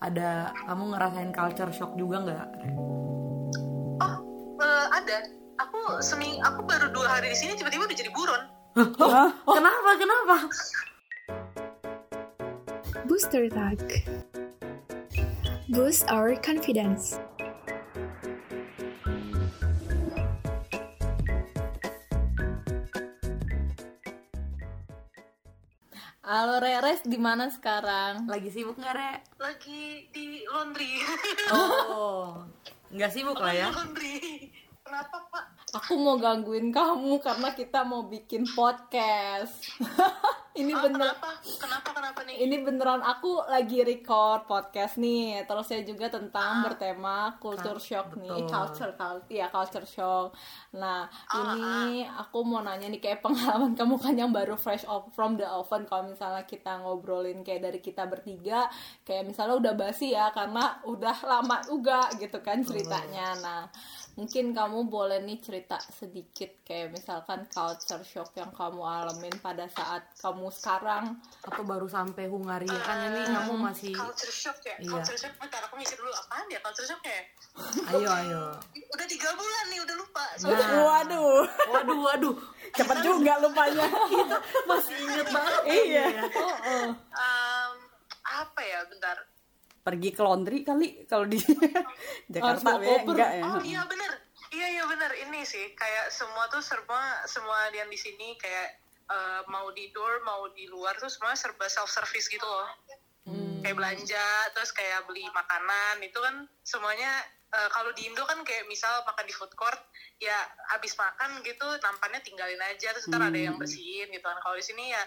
ada kamu ngerasain culture shock juga nggak? Oh, eh, ada. Aku semi, aku baru dua hari di sini tiba-tiba udah jadi buron. Oh, kenapa kenapa? Booster Tag. Boost our confidence. Halo Reres, di mana sekarang? Lagi sibuk nggak re? Lagi di laundry. Oh, nggak sibuk lah ya? laundry. Kenapa pak? Aku mau gangguin kamu karena kita mau bikin podcast. ini Oh, bener, kenapa? Kenapa kenapa nih? ini beneran aku lagi record podcast nih. Terus saya juga tentang bertema culture shock nih, betul. culture culture, ya culture shock. Nah, ini aku mau nanya nih kayak pengalaman kamu kan yang baru fresh off from the oven. Kalau misalnya kita ngobrolin kayak dari kita bertiga, kayak misalnya udah basi ya karena udah lama juga gitu kan ceritanya. Nah, mungkin kamu boleh nih cerita sedikit kayak misalkan culture shock yang kamu alamin pada saat kamu sekarang Atau baru sampai Hungaria kan ini kamu masih Culture shock ya? Iya. Culture shock, bentar aku mikir dulu apaan ya culture shock ya? ayo ayo. Udah tiga bulan nih, udah lupa. Nah. Soalnya waduh Waduh waduh, cepet juga lupanya masih inget banget. iya ya. oh, oh. em, apa ya, bentar. Pergi ke laundry kali kalau di Jakarta ya enggak ya. Oh iya bener, iya iya bener. Ini sih kayak semua tuh serba semua yang di sini kayak eh, mau di door mau di luar tuh semua serba self service gitu loh. Kayak belanja terus kayak beli makanan itu kan semuanya eh, kalau di Indo kan kayak misal makan di food court ya habis makan gitu nampannya tinggalin aja terus ntar ada yang bersihin gitu kan. Kalau di sini ya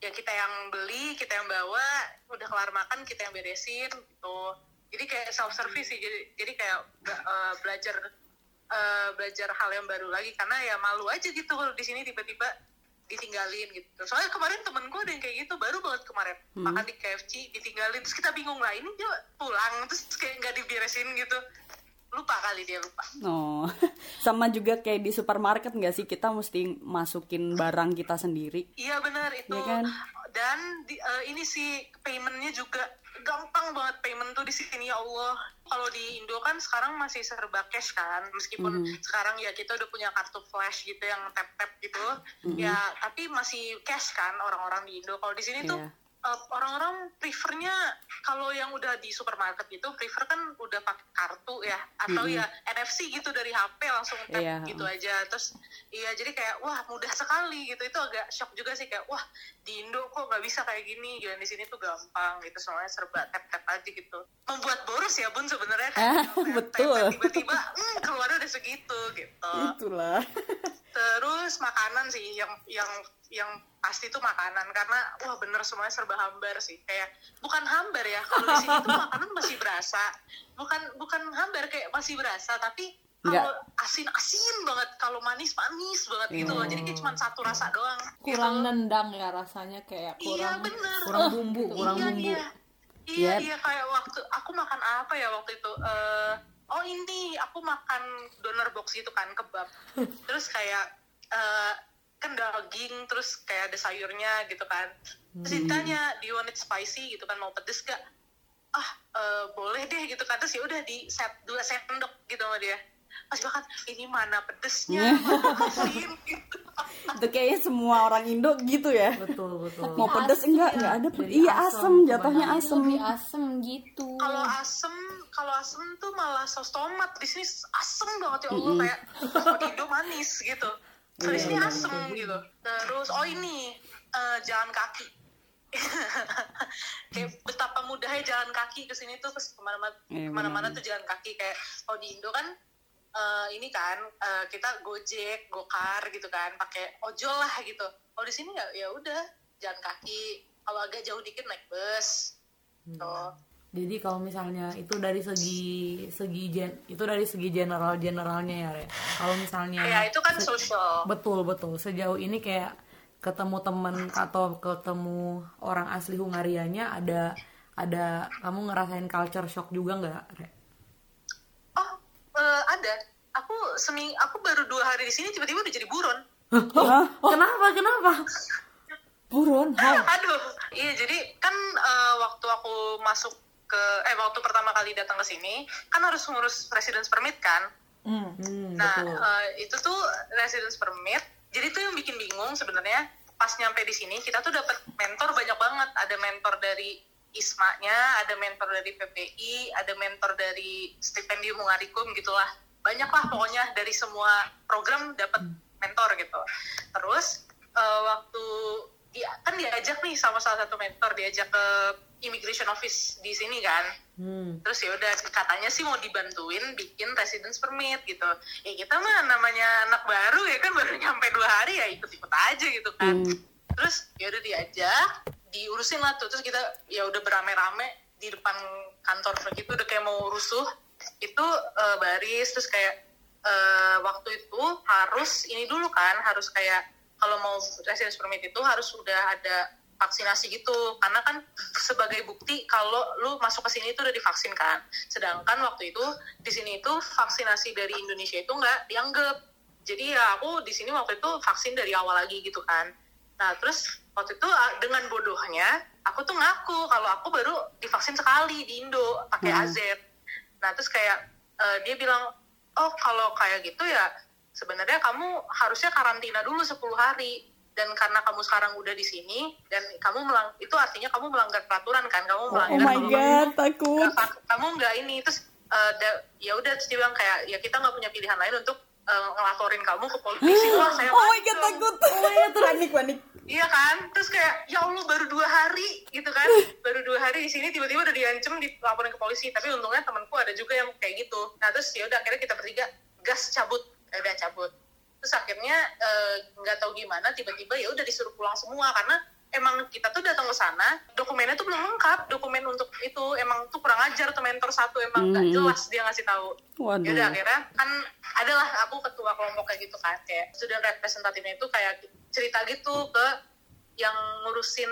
ya kita yang beli kita yang bawa udah kelar makan kita yang beresin gitu. Jadi kayak self service sih jadi jadi kayak eh, belajar eh, belajar hal yang baru lagi karena ya malu aja gitu kalau di sini tiba-tiba ditinggalin gitu. Soalnya kemarin temen gue ada yang kayak gitu baru banget kemarin. Makan di KFC ditinggalin terus kita bingung lah ini dia pulang terus kayak nggak diberesin gitu lupa kali dia lupa Oh, sama juga kayak di supermarket nggak sih kita mesti masukin barang kita sendiri. Iya benar itu. Iya kan? Dan di, eh, ini sih paymentnya juga gampang banget payment tuh di sini ya Allah. Kalau di Indo kan sekarang masih serba cash kan, meskipun Mm-hmm. sekarang ya kita udah punya kartu flash gitu yang tap tap gitu. Ya tapi masih cash kan orang-orang di Indo. Kalau di sini tuh Eh, orang-orang prefernya kalau yang udah di supermarket gitu prefer kan udah pakai kartu ya atau ya NFC gitu dari HP langsung tap Iya. gitu aja terus iya jadi kayak wah mudah sekali gitu itu agak shock juga sih kayak wah di Indo kok nggak bisa kayak gini gila di sini tuh gampang gitu semuanya serba tap tap aja gitu membuat boros ya bun sebenarnya kayak tap, betul. tiba-tiba hmm, keluarnya udah segitu gitu Itulah. terus makanan sih yang yang yang pasti tuh makanan. Karena wah bener semuanya serba hambar sih. Kayak bukan hambar ya kalau di sini tuh makanan masih berasa. Bukan bukan hambar kayak masih berasa tapi kalau asin-asin banget kalau manis-manis banget gitu loh. Jadi kayak cuma satu rasa doang kurang gitu. nendang ya rasanya kayak iya kurang bener. Kurang bumbu, kurang iya, bumbu. iya. Iya Yep. iya kayak waktu aku makan apa ya waktu itu? Eh, oh ini aku makan donor box gitu kan kebab. Terus kayak eh, kan daging terus kayak ada sayurnya gitu kan. Terus ditanya do you want it spicy? Gitu kan mau pedes gak ah eh, boleh deh gitu kan. Terus ya udah di set dua sendok gitu sama dia. Pas makan ini mana pedesnya? Gitu Itu kayaknya semua orang Indo gitu ya. Betul betul. Mau pedes enggak? Enggak ada. Jadi Iya asem, asem, jatuhnya asem. lebih asem gitu. Kalau asem kalau asem tuh malah saus tomat. Di sini asem banget ya Allah. Kayak kalau di Indo manis gitu. Kalau di sini asem gitu. Terus oh ini eh, jalan kaki. Kayak betapa mudahnya jalan kaki ke sini tuh. Ke ke mana-mana Iya, ke mana-mana tuh jalan kaki. Kayak kalau di Indo kan eh, ini kan eh, kita gojek gokar gitu kan pakai ojol lah gitu. Kalau di sini nggak ya udah jalan kaki. Kalau agak jauh dikit naik bus. Tuh. Jadi kalau misalnya itu dari segi segi gen, itu dari segi general generalnya ya Re. Kalau misalnya ya itu kan social. betul betul. Sejauh ini kayak ketemu temen atau ketemu orang asli Hungarianya ada ada kamu ngerasain culture shock juga nggak Re? oh eh, ada aku semi aku baru dua hari di sini tiba-tiba udah jadi buron Hah? Kenapa kenapa? buron aduh iya jadi kan eh, waktu aku masuk ke eh waktu pertama kali datang ke sini kan harus ngurus residence permit kan Hmm. Hmm, Nah, betul. eh, itu tuh residence permit. Jadi tuh yang bikin bingung sebenarnya pas nyampe di sini kita tuh dapat mentor banyak banget. Ada mentor dari ISMA-nya, ada mentor dari PPI, ada mentor dari stipendium Hungarikum gitulah. Banyak lah pokoknya dari semua program dapat mentor gitu. Terus eh, waktu dia kan diajak nih sama salah satu mentor diajak ke immigration office di sini kan. Hmm. terus ya udah katanya sih mau dibantuin bikin residence permit gitu. Ya kita mah namanya anak baru ya kan baru nyampe dua hari ya ikut-ikut aja gitu kan. Terus ya udah diajak diurusin lah tuh. Terus kita ya udah berame-rame di depan kantor gitu udah kayak mau rusuh itu eh, baris terus kayak eh, waktu itu harus ini dulu kan harus kayak kalau mau residence permit itu harus sudah ada vaksinasi gitu. Karena kan sebagai bukti kalau lu masuk ke sini itu udah divaksin kan. Sedangkan waktu itu di sini itu vaksinasi dari Indonesia itu nggak dianggap. Jadi ya aku di sini waktu itu vaksin dari awal lagi gitu kan. Nah terus waktu itu ah, dengan bodohnya aku tuh ngaku kalau aku baru divaksin sekali di Indo pakai AZ nah terus kayak eh, dia bilang oh kalau kayak gitu ya sebenarnya kamu harusnya karantina dulu 10 hari. Dan karena kamu sekarang udah di sini dan kamu melang itu artinya kamu melanggar peraturan kan? Kamu Oh melanggar my kalau kamu god, takut. kamu nggak ini. Terus da- ya udah terus dia bilang kayak ya kita nggak punya pilihan lain untuk eh, ngelaporin kamu ke polisi wah saya Oh my god, takut. Oh my god, panik, panik. Iya kan, terus kayak ya Allah baru dua hari gitu kan, baru dua hari di sini tiba-tiba udah diancem dilaporin ke polisi. Tapi untungnya temanku ada juga yang kayak gitu. Nah terus ya udah akhirnya kita bertiga gas cabut, ya udah cabut. Terus akhirnya eh, nggak tahu gimana tiba-tiba ya udah disuruh pulang semua karena emang kita tuh datang ke sana dokumennya tuh belum lengkap dokumen untuk itu emang tuh kurang ajar tuh mentor satu emang nggak Hmm. jelas dia ngasih tahu Waduh. ya udah akhirnya kan adalah aku ketua kelompok kayak gitu kan kayak student representatifnya itu kayak cerita gitu ke yang ngurusin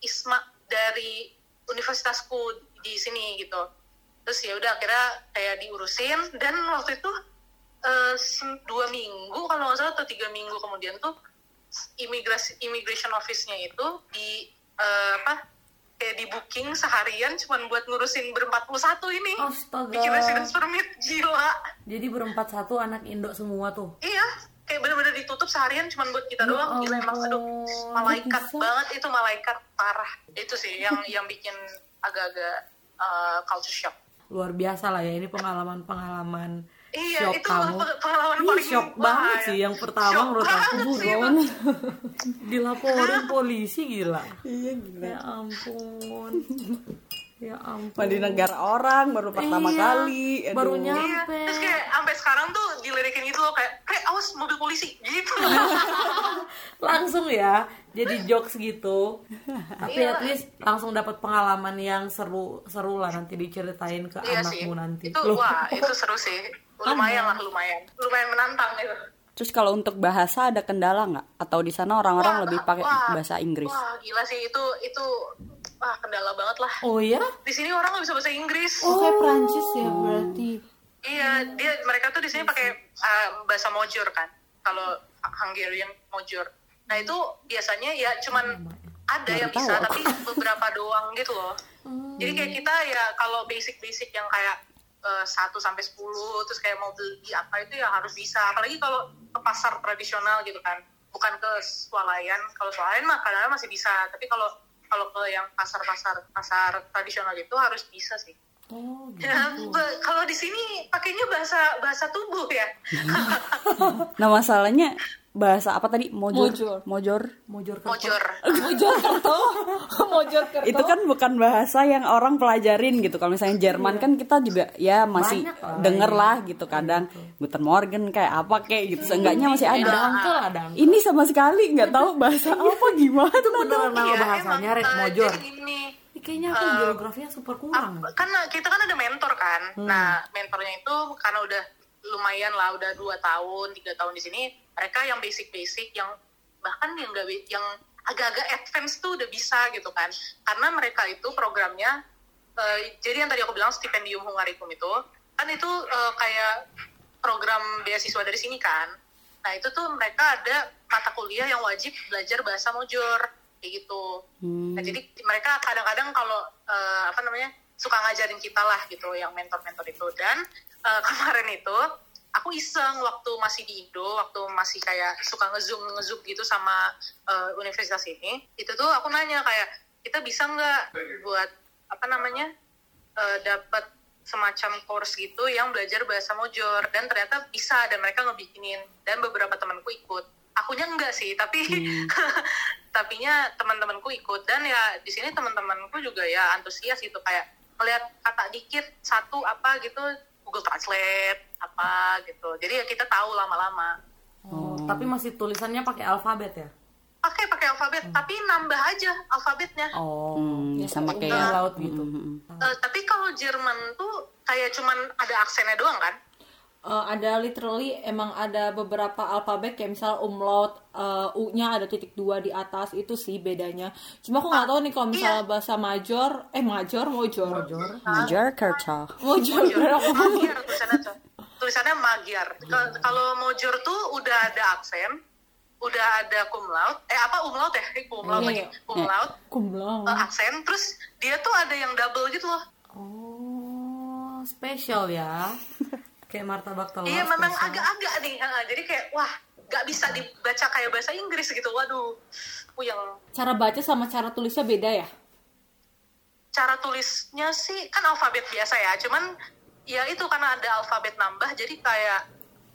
ISMA dari universitasku di sini gitu terus ya udah akhirnya kayak diurusin dan waktu itu sem- dua minggu kalau nggak salah atau tiga minggu kemudian tuh imigrasi immigration office-nya itu di eh, apa kayak di booking seharian cuman buat ngurusin berempat puluh satu ini Astaga. bikin residence permit gila Jadi berempat satu anak Indo semua tuh. iya kayak bener-bener ditutup seharian cuman buat kita Ya doang gila emang aduh malaikat bisa? banget itu malaikat parah itu sih yang yang bikin agak-agak uh, culture shock Luar biasa lah ya ini pengalaman-pengalaman iya shock itu kamu. pe- pengalaman Ih, paling shock wah, banget sih yang pertama Shock menurut aku sih, buron. Dilaporin polisi gila. Iya gila. Ya ampun. Ya ampun. Di negara orang baru pertama Iya, kali. aduh. baru Iya, nyampe. terus kayak sampai sekarang tuh dilirikin gitu loh kayak, kayak awas mobil polisi gitu. langsung ya jadi jokes gitu tapi Iya. at least langsung dapat pengalaman yang seru seru lah nanti diceritain ke iya sih. anakmu nanti Itu Loh, wah, itu seru sih. Lumayan lah, lumayan. Lumayan menantang gitu. Terus kalau untuk bahasa ada kendala nggak? Atau di sana orang-orang Wah, lebih pakai wah, bahasa Inggris? Wah, gila sih itu itu wah kendala banget lah. oh ya Di sini orang nggak bisa bahasa Inggris. Oh, kayak Prancis ya berarti. Iya, dia mereka tuh di sini pakai uh, bahasa Mojur kan. Kalau Hungarian Mojur. Nah, itu biasanya ya cuman ada yang bisa tapi beberapa doang gitu loh. Jadi kayak kita ya kalau basic-basic yang kayak eh, 1 sampai 10 terus kayak mau beli apa itu ya harus bisa. Apalagi kalau ke pasar tradisional gitu kan. Bukan ke swalayan. Kalau swalayan mah kadang-kadang masih bisa, tapi kalau kalau ke yang pasar-pasar pasar tradisional itu harus bisa sih. oh gitu Ya, kalau di sini pakainya bahasa bahasa tubuh ya. Nah masalahnya bahasa apa tadi? Mojor. Mojor. Mojor. mojor kertas. Mojor. Mojor kerto. Mojor kerto. Itu kan bukan bahasa yang orang pelajarin gitu. Kalau misalnya Jerman kan kita juga ya masih Banyak lah, denger iya. lah gitu kadang Guten Morgen kayak apa kayak gitu. Seenggaknya masih ada ada. angkel ada angkel. Ini sama sekali nggak tahu bahasa apa gimana. itu beneran nama Iya, bahasanya emang, red mojor jadi gini, Ini kayaknya aku geografinya super kurang kan kita kan ada mentor kan. Hmm. Nah, mentornya itu karena udah lumayan lah, udah dua tahun, tiga tahun di sini, mereka yang basic-basic, yang bahkan yang gak, yang agak-agak advance tuh udah bisa gitu kan. Karena mereka itu programnya, eh, jadi yang tadi aku bilang stipendium Hungarikum itu, kan itu eh, kayak program beasiswa dari sini kan. Nah itu tuh mereka ada mata kuliah yang wajib belajar bahasa Mojor kayak gitu. Nah jadi mereka kadang-kadang kalau eh, apa namanya suka ngajarin kita lah gitu yang mentor-mentor itu dan eh, kemarin itu aku iseng waktu masih di Indo waktu masih kayak suka ngezoom ngezoom gitu sama eh, universitas ini. Itu tuh aku nanya kayak kita bisa nggak buat apa namanya eh, dapat semacam course gitu yang belajar bahasa Mojor? Dan ternyata bisa dan mereka ngebikinin. Dan beberapa temanku ikut. Akunya enggak sih tapi tapinya teman-temanku ikut. Dan ya di sini teman-temanku juga ya antusias gitu kayak melihat kata dikit satu apa gitu Google Translate apa gitu. Jadi ya kita tahu lama-lama. Oh, tapi masih tulisannya pakai alfabet ya? pakai pakai alfabet tapi nambah aja alfabetnya. Oh, Hmm, sama kayak kayak laut gitu. Eh, tapi kalau Jerman tuh kayak cuman ada aksennya doang kan Eh, ada literally emang ada beberapa alfabet kayak misal umlaut eh, U-nya ada titik dua di atas itu sih bedanya. Cuma aku nggak tahu nih kalau misalnya bahasa major eh major mojor. Major? Kercha. mojor Magyar tulisannya tuh. tulisannya Magyar kalau Mojor tuh udah ada aksen udah ada cum laude. Eh apa umlaut ya? Cum laude lagi. Iya, iya. cum laude. Kumlau eh, aksen. Terus dia tuh ada yang double gitu loh. Oh, spesial ya. kayak martabak telur. iya memang agak-agak nih eh, jadi kayak wah nggak bisa dibaca kayak bahasa Inggris gitu. Waduh puyeng. Cara baca sama cara tulisnya beda ya? Cara tulisnya sih kan alfabet biasa ya. Cuman ya itu karena ada alfabet nambah jadi kayak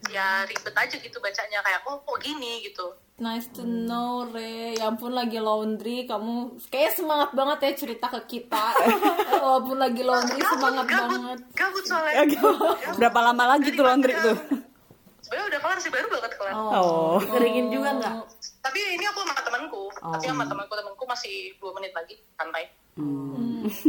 ya ribet aja gitu bacanya. Kayak oh kok gini gitu Nice to know, Re. Ya ampun lagi laundry, kamu kayak semangat banget ya cerita ke kita. Walaupun lagi laundry semangat gabut, banget. gabut soalnya Berapa lama lagi tuh laundry tuh? sebenarnya udah kelar sih baru banget kelar Oh, keringin juga nggak? tapi ini aku sama temanku tapi Oh. sama temanku temanku masih dua menit lagi santai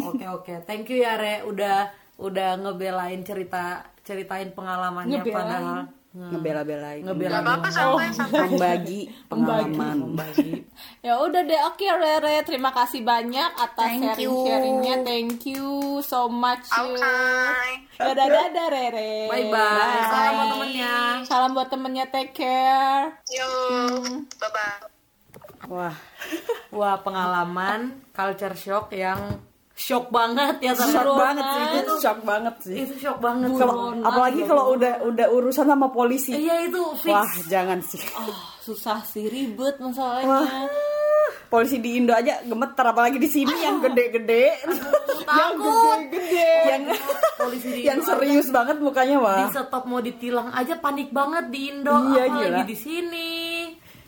Oke oke, thank you ya Re, udah udah ngebelain cerita ceritain pengalamannya Ngebelain. padahal Ngebela-belain. ngebela apa-apa santai santai Membagi pengalaman. membagi. Ya udah deh, oke Rere, terima kasih banyak atas Thank you. sharing-sharingnya. Thank you so much. you. Oke. Dadah dadah Rere. Bye bye. Salam buat temennya. Salam buat temennya, take care. Yuk, bye bye. Wah, Wah pengalaman culture shock yang shock banget ya shock ternyata. banget sih itu, shock banget sih. Itu shock banget. Kalau apalagi kalau udah udah urusan sama polisi. Iya itu fix. Wah, jangan sih. Ah, susah sih ribet masalahnya. Polisi di Indo aja gemeter apalagi di sini yang gede-gede. yang gede-gede. Yang Polisi di yang serius banget mukanya di wah. stop mau ditilang aja panik banget di Indo Iya, apalagi gila. di sini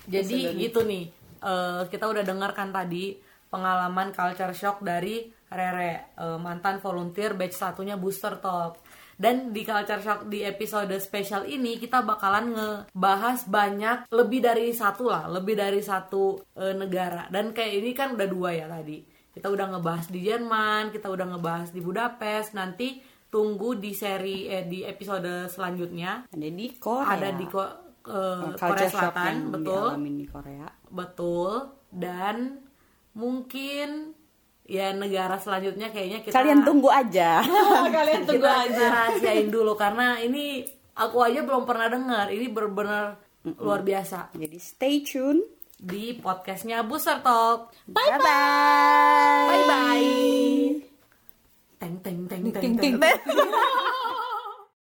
jadi gitu nih eh, kita udah dengarkan tadi pengalaman culture shock dari Rere eh, mantan volunteer batch satunya booster talk dan di culture shock di episode spesial ini kita bakalan ngebahas banyak lebih dari satu lah lebih dari satu eh, negara. Dan kayak ini kan udah dua ya tadi. Kita udah ngebahas di Jerman kita udah ngebahas di Budapest. Nanti tunggu di seri eh, di episode selanjutnya. Ada di Korea. ada di Ko- eh, Culture Korea Selatan betul. di Korea. betul. Dan mungkin ya negara selanjutnya kayaknya kita Kalian tunggu aja. Kalian tunggu kita, aja. rahasiain dulu karena ini aku aja belum pernah dengar ini benar-benar luar biasa Jadi stay tune. di podcastnya Booster Talk Bye bye. bye bye teng teng teng teng teng Ting, ting.